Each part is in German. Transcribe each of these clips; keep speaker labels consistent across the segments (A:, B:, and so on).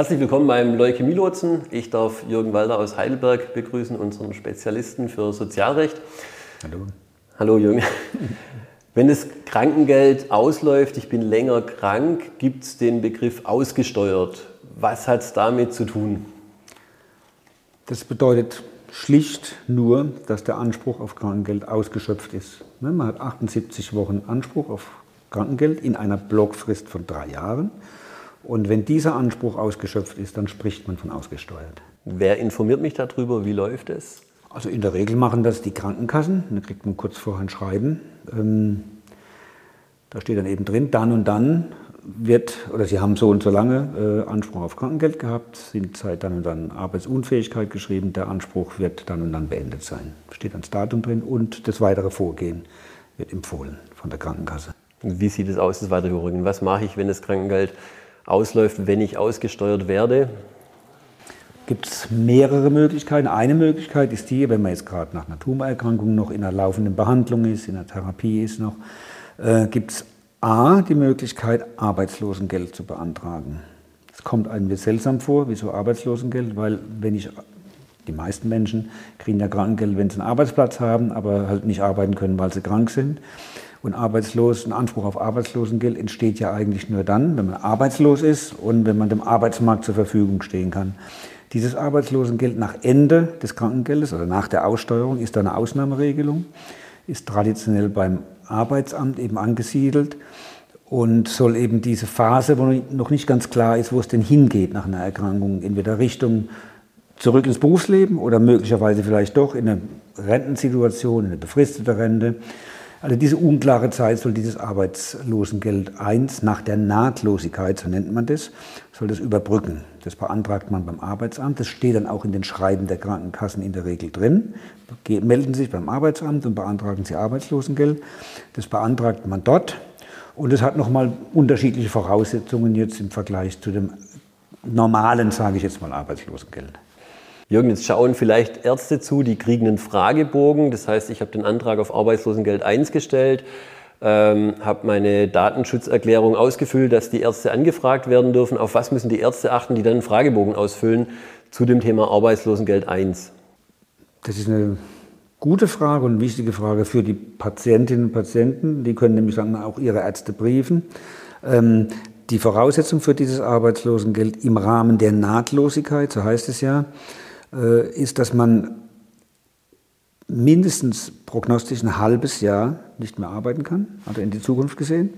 A: Herzlich willkommen beim Leukämie-Lotsen. Ich darf Jürgen Walder aus Heidelberg begrüßen, unseren Spezialisten für Sozialrecht.
B: Hallo.
A: Hallo Jürgen. Wenn das Krankengeld ausläuft, ich bin länger krank, gibt es den Begriff ausgesteuert. Was hat es damit zu tun?
B: Das bedeutet schlicht nur, dass der Anspruch auf Krankengeld ausgeschöpft ist. Ne, man hat 78 Wochen Anspruch auf Krankengeld in einer Blockfrist von drei Jahren. Und wenn dieser Anspruch ausgeschöpft ist, dann spricht man von ausgesteuert.
A: Wer informiert mich darüber? Wie läuft es?
B: Also in der Regel machen das die Krankenkassen. Da kriegt man kurz vorher ein Schreiben. Ähm, da steht dann eben drin, dann und dann wird, oder Sie haben so und so lange äh, Anspruch auf Krankengeld gehabt, sind seit dann und dann Arbeitsunfähigkeit geschrieben, der Anspruch wird dann und dann beendet sein. Steht ans Datum drin und das weitere Vorgehen wird empfohlen von der Krankenkasse.
A: Wie sieht es aus, das weitere Vorgehen? Was mache ich, wenn das Krankengeld ausläuft, wenn ich ausgesteuert werde?
B: Gibt es mehrere Möglichkeiten. Eine Möglichkeit ist die, wenn man jetzt gerade nach einer Tumorerkrankung noch in einer laufenden Behandlung ist, in einer Therapie ist noch, äh, gibt es A, die Möglichkeit, Arbeitslosengeld zu beantragen. Es kommt einem seltsam vor, wieso Arbeitslosengeld, weil wenn ich, die meisten Menschen kriegen ja Krankengeld, wenn sie einen Arbeitsplatz haben, aber halt nicht arbeiten können, weil sie krank sind. Und arbeitslos, ein Anspruch auf Arbeitslosengeld entsteht ja eigentlich nur dann, wenn man arbeitslos ist und wenn man dem Arbeitsmarkt zur Verfügung stehen kann. Dieses Arbeitslosengeld nach Ende des Krankengeldes oder nach der Aussteuerung ist eine Ausnahmeregelung, ist traditionell beim Arbeitsamt eben angesiedelt und soll eben diese Phase, wo noch nicht ganz klar ist, wo es denn hingeht nach einer Erkrankung, entweder Richtung zurück ins Berufsleben oder möglicherweise vielleicht doch in eine Rentensituation, in eine befristete Rente, also diese unklare Zeit soll dieses Arbeitslosengeld 1 nach der Nahtlosigkeit, so nennt man das, soll das überbrücken. Das beantragt man beim Arbeitsamt. Das steht dann auch in den Schreiben der Krankenkassen in der Regel drin. Melden Sie sich beim Arbeitsamt und beantragen Sie Arbeitslosengeld. Das beantragt man dort. Und es hat nochmal unterschiedliche Voraussetzungen jetzt im Vergleich zu dem normalen, sage ich jetzt mal, Arbeitslosengeld.
A: Jürgen, jetzt schauen vielleicht Ärzte zu, die kriegen einen Fragebogen. Das heißt, ich habe den Antrag auf Arbeitslosengeld 1 gestellt, ähm, habe meine Datenschutzerklärung ausgefüllt, dass die Ärzte angefragt werden dürfen. Auf was müssen die Ärzte achten, die dann einen Fragebogen ausfüllen zu dem Thema Arbeitslosengeld 1?
B: Das ist eine gute Frage und wichtige Frage für die Patientinnen und Patienten. Die können nämlich dann auch ihre Ärzte briefen. Ähm, die Voraussetzung für dieses Arbeitslosengeld im Rahmen der Nahtlosigkeit, so heißt es ja, ist, dass man mindestens prognostisch ein halbes Jahr nicht mehr arbeiten kann, also in die Zukunft gesehen.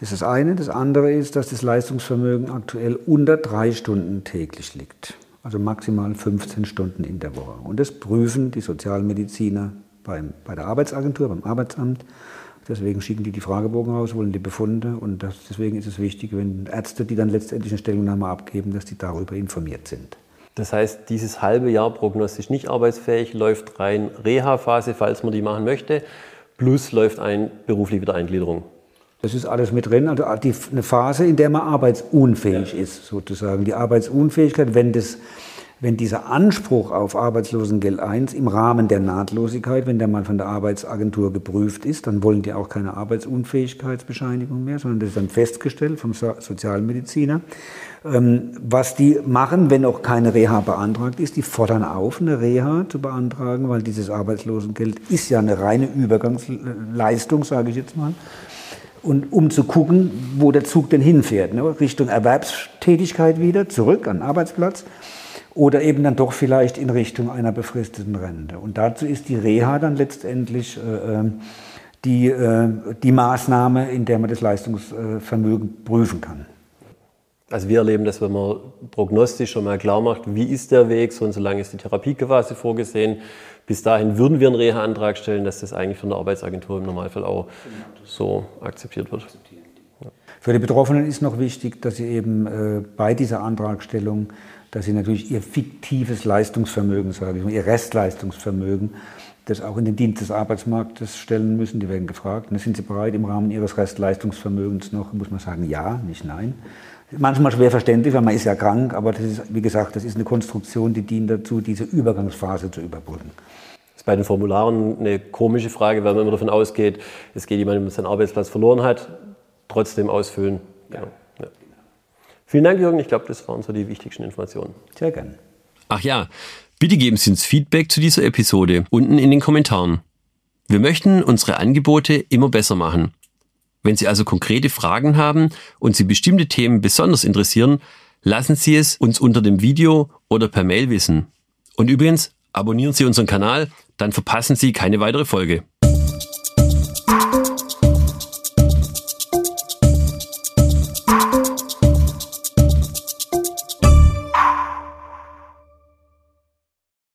B: Das ist das eine. Das andere ist, dass das Leistungsvermögen aktuell unter drei Stunden täglich liegt. Also maximal 15 Stunden in der Woche. Und das prüfen die Sozialmediziner beim, bei der Arbeitsagentur, beim Arbeitsamt. Deswegen schicken die die Fragebogen raus, wollen die Befunde. Und das, deswegen ist es wichtig, wenn Ärzte, die dann letztendlich eine Stellungnahme abgeben, dass die darüber informiert sind.
A: Das heißt, dieses halbe Jahr prognostisch nicht arbeitsfähig läuft rein Reha-Phase, falls man die machen möchte, plus läuft ein berufliche Wiedereingliederung.
B: Das ist alles mit drin, also die, eine Phase, in der man arbeitsunfähig ja. ist, sozusagen. Die Arbeitsunfähigkeit, wenn das wenn dieser Anspruch auf Arbeitslosengeld 1 im Rahmen der Nahtlosigkeit, wenn der mal von der Arbeitsagentur geprüft ist, dann wollen die auch keine Arbeitsunfähigkeitsbescheinigung mehr, sondern das ist dann festgestellt vom Sozialmediziner. Ähm, was die machen, wenn auch keine Reha beantragt ist, die fordern auf, eine Reha zu beantragen, weil dieses Arbeitslosengeld ist ja eine reine Übergangsleistung, sage ich jetzt mal. Und um zu gucken, wo der Zug denn hinfährt, ne? Richtung Erwerbstätigkeit wieder, zurück an den Arbeitsplatz oder eben dann doch vielleicht in Richtung einer befristeten Rente. Und dazu ist die Reha dann letztendlich äh, ähm, die, äh, die Maßnahme, in der man das Leistungsvermögen prüfen kann.
A: Also wir erleben das, wenn man prognostisch schon mal klar macht, wie ist der Weg, so und so lange ist die Therapiephase vorgesehen. Bis dahin würden wir einen Reha-Antrag stellen, dass das eigentlich von der Arbeitsagentur im Normalfall auch so akzeptiert wird.
B: Für die Betroffenen ist noch wichtig, dass sie eben äh, bei dieser Antragstellung dass sie natürlich ihr fiktives Leistungsvermögen, sage ich mal, ihr Restleistungsvermögen, das auch in den Dienst des Arbeitsmarktes stellen müssen. Die werden gefragt. Und sind sie bereit, im Rahmen ihres Restleistungsvermögens noch, muss man sagen, ja, nicht nein. Manchmal schwer verständlich, weil man ist ja krank, aber das ist, wie gesagt, das ist eine Konstruktion, die dient dazu, diese Übergangsphase zu überbrücken.
A: Das ist bei den Formularen eine komische Frage, weil man immer davon ausgeht, es geht jemand, der seinen Arbeitsplatz verloren hat, trotzdem ausfüllen. Ja.
C: Vielen Dank, Jürgen. Ich glaube, das waren so die wichtigsten Informationen.
B: Sehr gerne.
A: Ach ja, bitte geben Sie uns Feedback zu dieser Episode unten in den Kommentaren. Wir möchten unsere Angebote immer besser machen. Wenn Sie also konkrete Fragen haben und Sie bestimmte Themen besonders interessieren, lassen Sie es uns unter dem Video oder per Mail wissen. Und übrigens, abonnieren Sie unseren Kanal, dann verpassen Sie keine weitere Folge.